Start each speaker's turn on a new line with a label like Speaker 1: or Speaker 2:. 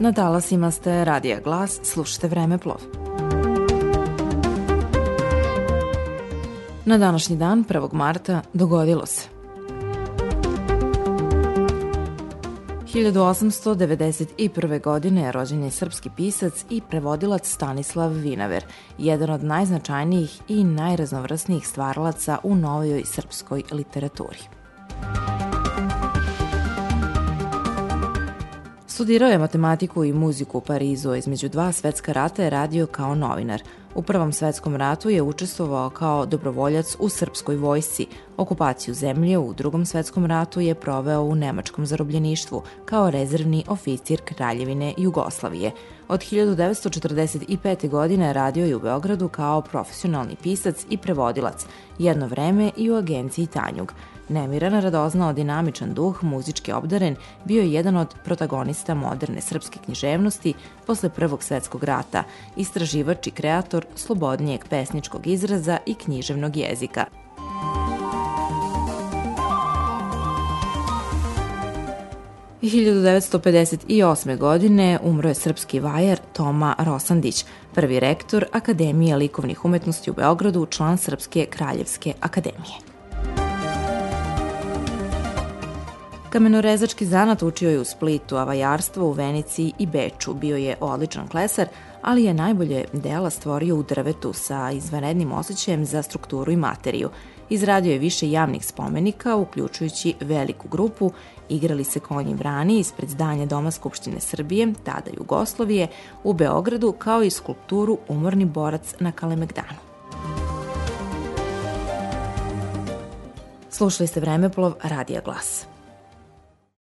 Speaker 1: Na talasima ste Radija Glas, slušate Vremeplov. Na današnji dan, 1. marta, dogodilo se. 1891. godine rođen je srpski pisac i prevodilac Stanislav Vinaver, jedan od najznačajnijih i najraznovrsnijih stvaralaca u novoj srpskoj literaturi. Studirao je matematiku i muziku u Parizu, između dva svetska rata je radio kao novinar. U Prvom svetskom ratu je učestvovao kao dobrovoljac u srpskoj vojsci. Okupaciju zemlje u Drugom svetskom ratu je proveo u nemačkom zarobljeništvu kao rezervni oficir Kraljevine Jugoslavije. Od 1945. godine radio je u Beogradu kao profesionalni pisac i prevodilac, jedno vreme i u agenciji Tanjug. Nemiran, radoznao dinamičan duh, muzički obdaren, bio je jedan od protagonista moderne srpske književnosti posle Prvog svetskog rata, istraživač i kreator slobodnijeg pesničkog izraza i književnog jezika. I 1958. godine umro je srpski vajar Toma Rosandić, prvi rektor Akademije likovnih umetnosti u Beogradu, član Srpske kraljevske akademije. Kamenorezački zanat učio je u Splitu, a vajarstvo u Venici i Beču. Bio je odličan klesar, ali je najbolje dela stvorio u drvetu sa izvanrednim osjećajem za strukturu i materiju. Izradio je više javnih spomenika, uključujući veliku grupu, igrali se konji vrani ispred zdanja Doma Skupštine Srbije, tada Jugoslovije, u Beogradu, kao i skulpturu Umorni borac na Kalemegdanu. Slušali ste Vremeplov Radija Glas.